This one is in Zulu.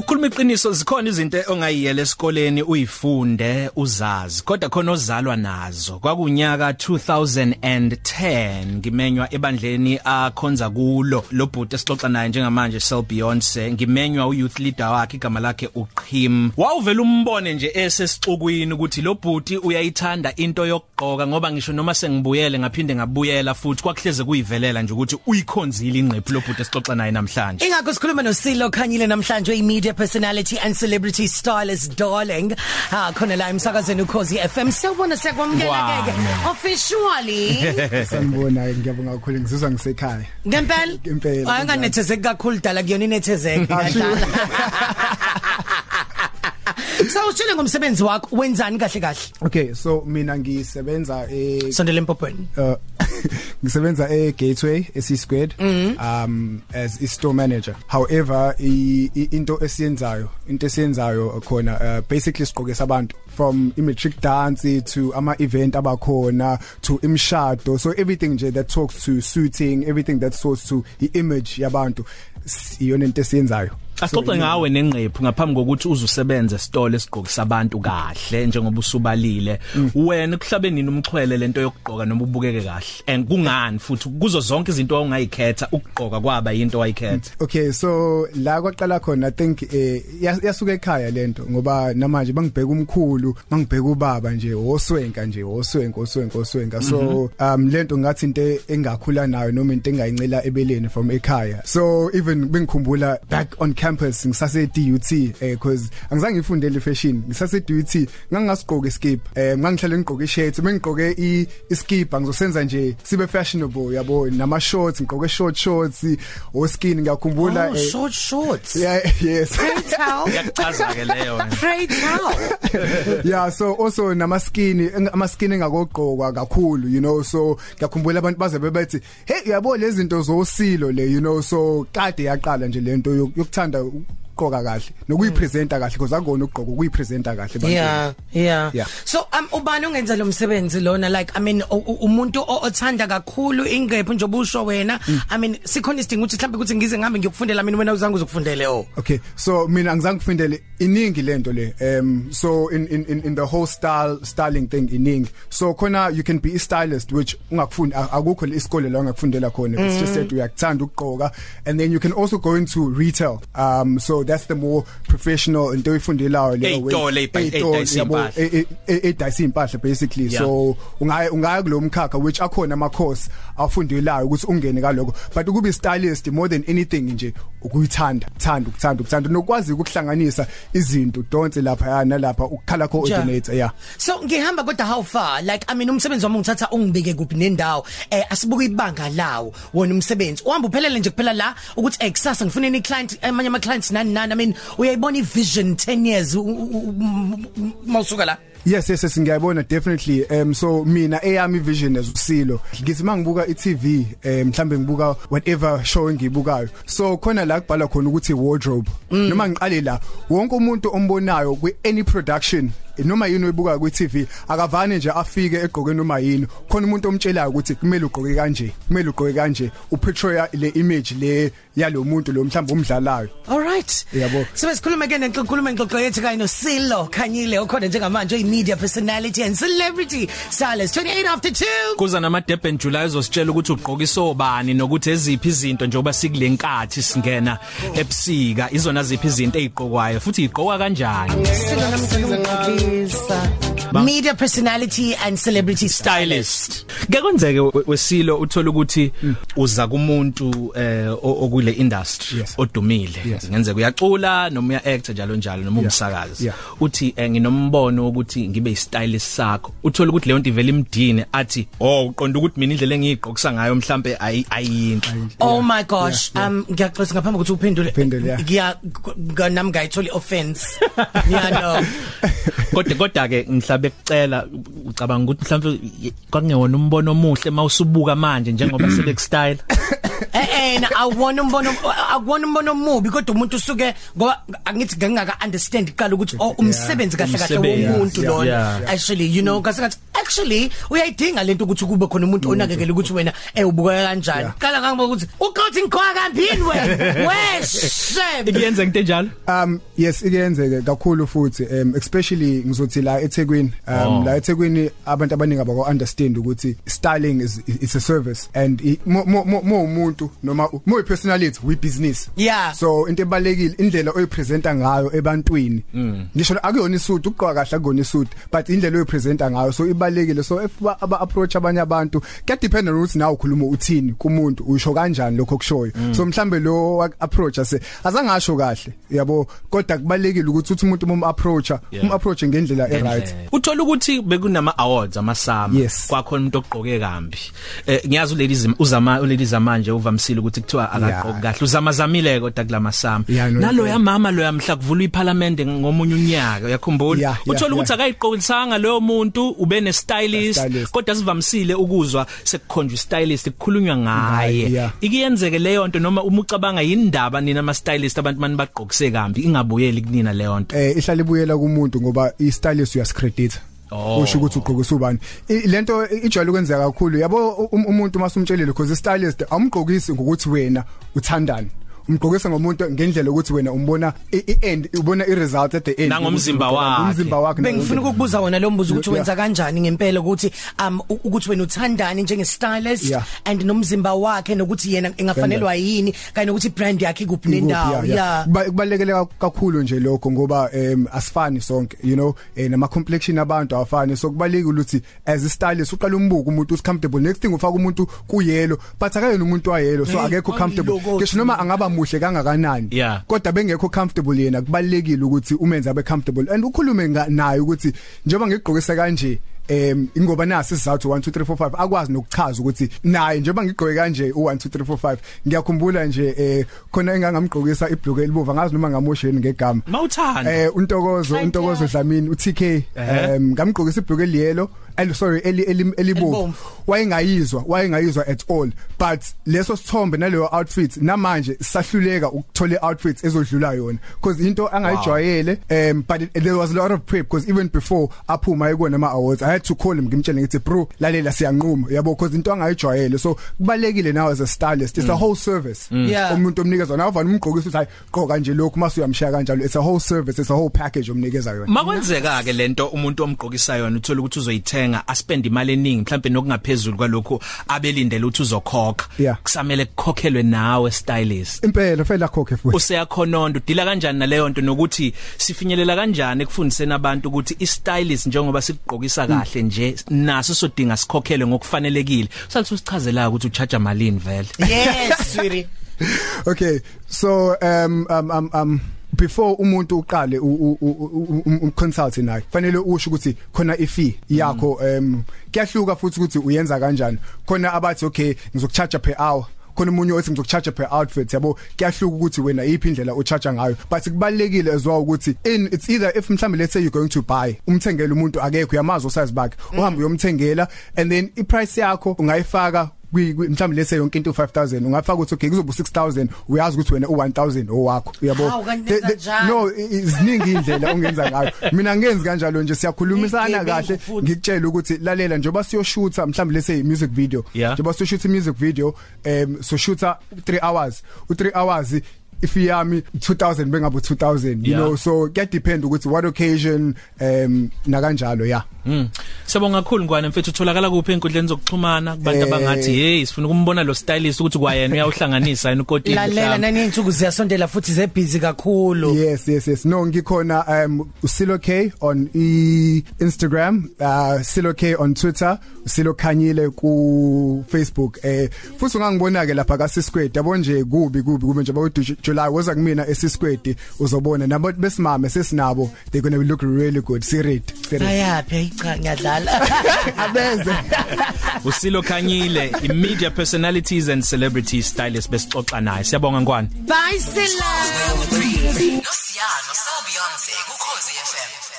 Ukukhuluma iqiniso zikhona izinto ongayiyela esikoleni uyifunde uzazi kodwa khona ozalwa nazo. Kwakunyaka 2010 ngimenywa ebandleni akhonza kulo lo bhuti esixoxa naye njengamanje Sel Beyonce. Ngimenywa uyouth leader wakhe igama lakhe uQhim wawuvela umbone nje esesixukwini ukuthi lo bhuti uyayithanda into yokugqoka ngoba ngisho noma sengibuyele ngaphinde ngabuyela futhi kwakuhleze kuyivelela nje ukuthi uyikhonzile inqephu lo bhuti esixoxa naye namhlanje. Ingakho sikhuluma noSilo Khanyile namhlanje imedia personality and celebrity stylist darling. Ha khona la emsakazweni ukhozi FM. Siyabona siyakwamukela keke. Officially. sanibona ngiyabonga kakhulu ngizizwa ngisekhaya Ngempela? Ngempela, Ayanganethezeki kakhulu dala kuyona inethezeki Ah, sure. ngadala. So ushile ngomsebenzi wakho wenzani kahle kahle? okay so mina ngisebenza e Sondela empopweni. uh, ngisebenza e Gateway esi squared Mm-hmm. um as a store manager. However i, i, into esiyenzayo into esiyenzayo khona uh, basically siqokesa abantu from i matric dance to ama event abakhona to imshado so everything nje that talks to suiting everything that talks to the image yabantu iyona into esiyenzayo. Axoxe ngawe nenqephu ngaphambi kokuthi uzusebenze esitolo esigqokisa abantu kahle njengoba usubalile. Wena kuhlabe nini umxhwele lento yokugqoka noma ubukeke kahle? And kungani futhi? Kuzo zonke izinto ongayikhetha ukugqoka kwaba into wayikhetha Okay so la kwaqala khona I think eh yas- yasuka ekhaya lento ngoba namanje bangibheka umkhulu bangibheka ubaba nje oswenka nje oswenka oswenka oswenka so um lento ngathi into engakhula nayo noma into engayincela ebeleni from ekhaya. So even bengikhumbula back on campus ngisase DUT eh because angizange ngifundele fashion. Ngisase DUT ngangasigqoka iskip eh ngangihlale ngigqoka ishirt. Mengigqoke i iskip ngizosenza nje sibe fashionable yabo? Nama shorts ngigqoke short shorts o skin ngiyakhumbula Oh, eh, short shorts. yeah yes. Yakuchaza ke leyo. Pray tell. yeah so also nama skin ama skin engakogqokwa kakhulu you know so ngiyakhumbula abantu baze bebethi hey yabo lezi zinto zosilo le you know so kade yaqala nje lento yok- yokuthanda ukugqoka kahle nokuyipresenta kahle because akona ukugqoka ukuyipresenta kahle bantwini. Yeah, yeah. Yeah. So um ubani ongenza lo msebenzi lona like I mean u- u- umuntu o- othanda kakhulu ingepho njengoba usho wena I mean sikhona isidingo ukuthi mhlawumbe ukuthi ngize ngihambe ngiyokufundela mina wena uzange uzokufundele oh. Okay so mina angizange ngifundele iningi lento le um so in in in, in the whole style styling thing iningi so khona you can be a stylist which ungakufunda a- akukho isikole la ungakufundela khona it's just that uyakuthanda ukugqoka and then you can also go into retail um so that's the more professional into oyifundelayo Ey'tolo, ey'pa- Ey'tolo, ey'dayisa yabo, impahla. e- e- e- edayisa impahla basically. Yeah. so ungaya ungaya kulomkhakha which akhona ama course afundelayo ukuthi ungene kaloko but ukuba stylist more than anything nje ukuyithanda thanda ukuthanda ukuthanda. Nokwazi ukuhlanganisa izinto donse lapha yana lapha ukukhala coordinator yeah. So ngihamba kodwa how far? Like I mean umsebenzi wami ngithatha ungibike kuphi nendawo? Eh asibuke ibanga lawo wona umsebenzi. Uhamba uphelele nje kuphela la ukuthi eh kusasa ngifuna any client amanye ama clients nani nani I mean uyayibona i vision 10 years u- u- u- mawusuka la? Yes yes yes ngiyabona definitely. Um so mina eyami vision as usilo ngithi mangibuka iTV um mhlambe ngibuka whatever show engibukayo so khona la kubhala khona ukuthi wardrobe noma ngiqale la wonke umuntu ombonayo kwi any production noma yini oyibuka ku TV akavane nje afike egqoke noma yini khona umuntu omtshelayo ukuthi kumele ugqoke kanje kumele ugqoke kanje uportray le image le yalomuntu lo mhlawumbe umdlalayo All right. Yabo. So sikhuluma ke nenhlukulumo engxoxo yethu kanye noSilo Khanyile okhona njengamanje media personality and celebrity stylist 28 after 2. kuza nama Durban July uzositshela ukuthi ugqokisa obani nokuthi eziphi izinto njengoba sikulenkathi singena ebusika izona ziphi izinto ezigqokwayo futhi igqokwa kanjani Silo namhlanje cabeça. Media personality and celebrity stylist. Kuyakwenzeke we- wesilo uthola ukuthi uza kumuntu eh okule industry odumile. Ngenzeka uyacula noma uya act njalo njalo noma umsakazi. Uthi eh, nginombono ukuthi ngibe istylist sakho. Uthola ukuthi leyo nto ivela imdini athi oh uqonda ukuthi mina indlela engiyigqokisa ngayo mhlambe ayi- ayinhle Oh my gosh um ngiyaxolisa ngaphambi kokuthi uphendule. Ngiya nami ngayithola offense yeah no kodwa kodwa ke mhlabe kucela ucabanga ukuthi mhlambe kwakungewona umbono omuhle mawusubuka manje njengoba sebekustyle. Eh eh na awona umbono akuwona umbono omubi kodwa umuntu usuke ngoba angithi ngingaka understand iqala ukuthi oh umsebenzi kahle kahle Umsebenzi. womuntu Yeah, lona yeah. actually you know ngasengathi actually uyayidinga lento ukuthi kube khona umuntu onakekela ukuthi wena eh ubuka kanjani qala ngangibuka ukuthi uqothi ngikhoya kampini wena wesh Shame. Iyenza into enjalo? Um yes ikuyenzeke kakhulu futhi um especially ngizothi la eThekwini um Oh. la eThekwini abantu abaningi abako understand ukuthi styling is it's a service and i- mo mo mo- mo umuntu noma mo personality we business Yeah. so into ebalekile indlela oyipresenta ngayo ebantwini ngisho akuyona isuit uqoka kahle akuyona isuit but indlela oyipresenta ngayo so ibalekile so if ba aba approach abanye abantu kuya depend on ukuthi nawe ukhuluma uthini kumuntu usho kanjani lokho kushoyo so mhlambe lo wa- approach ase azangasho kahle yabo kodwa kubalekile ukuthi uthi umuntu um approacha Yeah. um approach ngendlela e right Uthola ukuthi bekunama awards amasama Yes. kwakhona umuntu ogqoke kambi. Eh ngiyazi uladies uzama uladies manje uvamsile ukuthi kuthiwa akagqoki Yeah. kahle uzama zamile kodwa kulama sama. Yeah, no, Nalo yeah. yamama lo yamhla kuvula iparliament ngomunye unyaka uyakhumbula? Yeah, yeah, Uthola ukuthi yeah. akayiqoqisanga leyo muntu ube ne stylist Stylist. kodwa sivamsile ukuzwa sekukhonjwa stylist kukhulunywa ngaye. Ngaye, yeah. Ikiyenzeke leyo nto noma uma ucabanga yindaba nina ama stylist abantu mani bagqokise kambi ingabuyeli kunina leyo nto. eh ihlala ibuyela kumuntu ngoba i stylist uyascredit Oh. usho ukuthi ugqokisa ubani I- lento ijwayele ukwenzeka kakhulu yabo um- umuntu masumtshelile because i stylist awumgqokisi ngokuthi wena uthandani umgqokisa ngomuntu ngendlela ukuthi wena umbona i i- end ubona i result at the end. Nangomzimba wakhe. umzimba wakhe Bengifuna ukukubuza wona lo mbuzo ukuthi Yeah. wenza kanjani ngempela ukuthi um u- ukuthi wena uthandani njenge stylist Yeah. and nomzimba wakhe nokuthi yena engafanelwa yini kanye nokuthi brand yakhe kuphi nendawo. yeah Kuba- kubalekele ka- kakhulu nje lokho ngoba em asifani sonke you know eh, nama complexion abantu awafani. So kubalekile ukuthi as a stylist uqala umbuko umuntu us comfortable. Next thing ufaka umuntu kuyelo but akayena umuntu wayelo so Hey, akekho comfortable. Ayiloko ngisho noma angaba muhle kangakanani Yeah. kodwa bengekho comfortable yena kubalekile ukuthi umenze abe comfortable and ukhulume nga- naye ukuthi njengoba ngigqokisa kanje em ingoba nasi sizathu 1 2 3 4 5 akwazi nokuchaza ukuthi naye njengoba ngigqoke kanje u 1 2 3 4 5 ngiyakhumbula nje eh khona engangamgqokisa ibhluke elibova ngazi noma ngamosheni ngegama Mawuthanda. eh untokozo untokozo yeah. Dlamini uTK em ngamgqokisa ibhluke eliyelo el sorry eli eli- elibomvu Elibomvu. wayengayizwa wayengayizwa at all. But leso sithombe naleyo outfit namanje sahluleka ukuthola outfits ezodlula yona. Because into angayijwayele um but it, there was a lot of prep because even before aphuma ekona ama awards i had to call him ngimtshele ngithi bro lalela siyanquma. Yabo because into angayijwayele. So kubalekile now as a stylist. It's a whole service. Yeah. umuntu omnikeza nawe vana umgqokisa ukuthi hayi gqoka nje lokhu mase uyamshaya kanjalo. It's a whole service it's a whole package omnikeza yona Makwenzeka ke lento umuntu omgqokisa yona uthola ukuthi uzoyithenga. Aspend imali eningi mhlawumbe nokungaphezulu kwalokho abelindele ukuthi uzokhokha. Yeah. kusamele kukhokhelwe nawe stylist. Impela fela khokhe futhi. Useyakhononda udila kanjani naleyo nto nokuthi sifinyelela kanjani ekufundiseni abantu ukuthi i-stylist njengoba sikugqokisa kahle nje naso sodinga sikhokhelwe ngokufanelekile. Usathi usichazela ukuthi uchaja malini vele? Yes sweetie. Okay so um um um, um before umuntu uqale u- u- u- u- um consulting naye fanele usho ukuthi khona i fee yakho um kuyahluka futhi ukuthi uyenza kanjani. Khona abathi okay ngizokcharge per hour. Khona umunye othi ngizokcharge per outfit yabo? Kuyahluka ukuthi wena iphi indlela ucharge ngayo. But kubalekile as well ukuthi in it's either if mhlambe let's say you're going to buy umthengele umuntu akekho uyamazi usize bakhe uhamba uyomthengela and then i price yakho ungayifaka kwi kwi- mhlawumbe lese yonke into 5000 ungafaka ukuthi okay kuzoba 6000 uyazi ukuthi wena u1000 owakho uyabo Hawu, kanti The- the- nenza njani? no i- iziningi indlela ongenza ngayo mina ngenzi kanjalo nje siyakhulumisana Igebengu kahle futhi. ngikutshela ukuthi lalela njengoba siyoshutha mhlawumbe lese music video Yeah. njengoba siyoshutha music video um so shootha 3 hours u3 hours if yami 2000 bengabe 2000 you Yeah. know so kuya depend ukuthi what occasion um na kanjalo yeah Mm. Sibonga kakhulu ngwane mfethu utholakala kuphi enkundleni zokuxhumana kubantu Eh. abangathi hey sifuna ukumbona lo stylist ukuthi kwayena uyawuhlanganisa yena ukotini. lalela nani insuku ziyasondela futhi zebusy kakhulu Yes yes yes no ngikhona um Silo K on e Instagram uh Silo K on Twitter Silo Khanyile ku Facebook eh futhi ungangibona ke lapha ka Sisquid yabo nje kubi kubi kube nje bawu July woza kumina eSisquid uzobona nabo besimame sesinabo they going to look really good sirid sirid ayaphi cha ngiyadlala abeze Usilo Khanyile, i-media personalities and celebrity stylist besixoxa naye. Siyabonga ngwane. bye sila No Siyano, so Beyonce, kukhozi FM.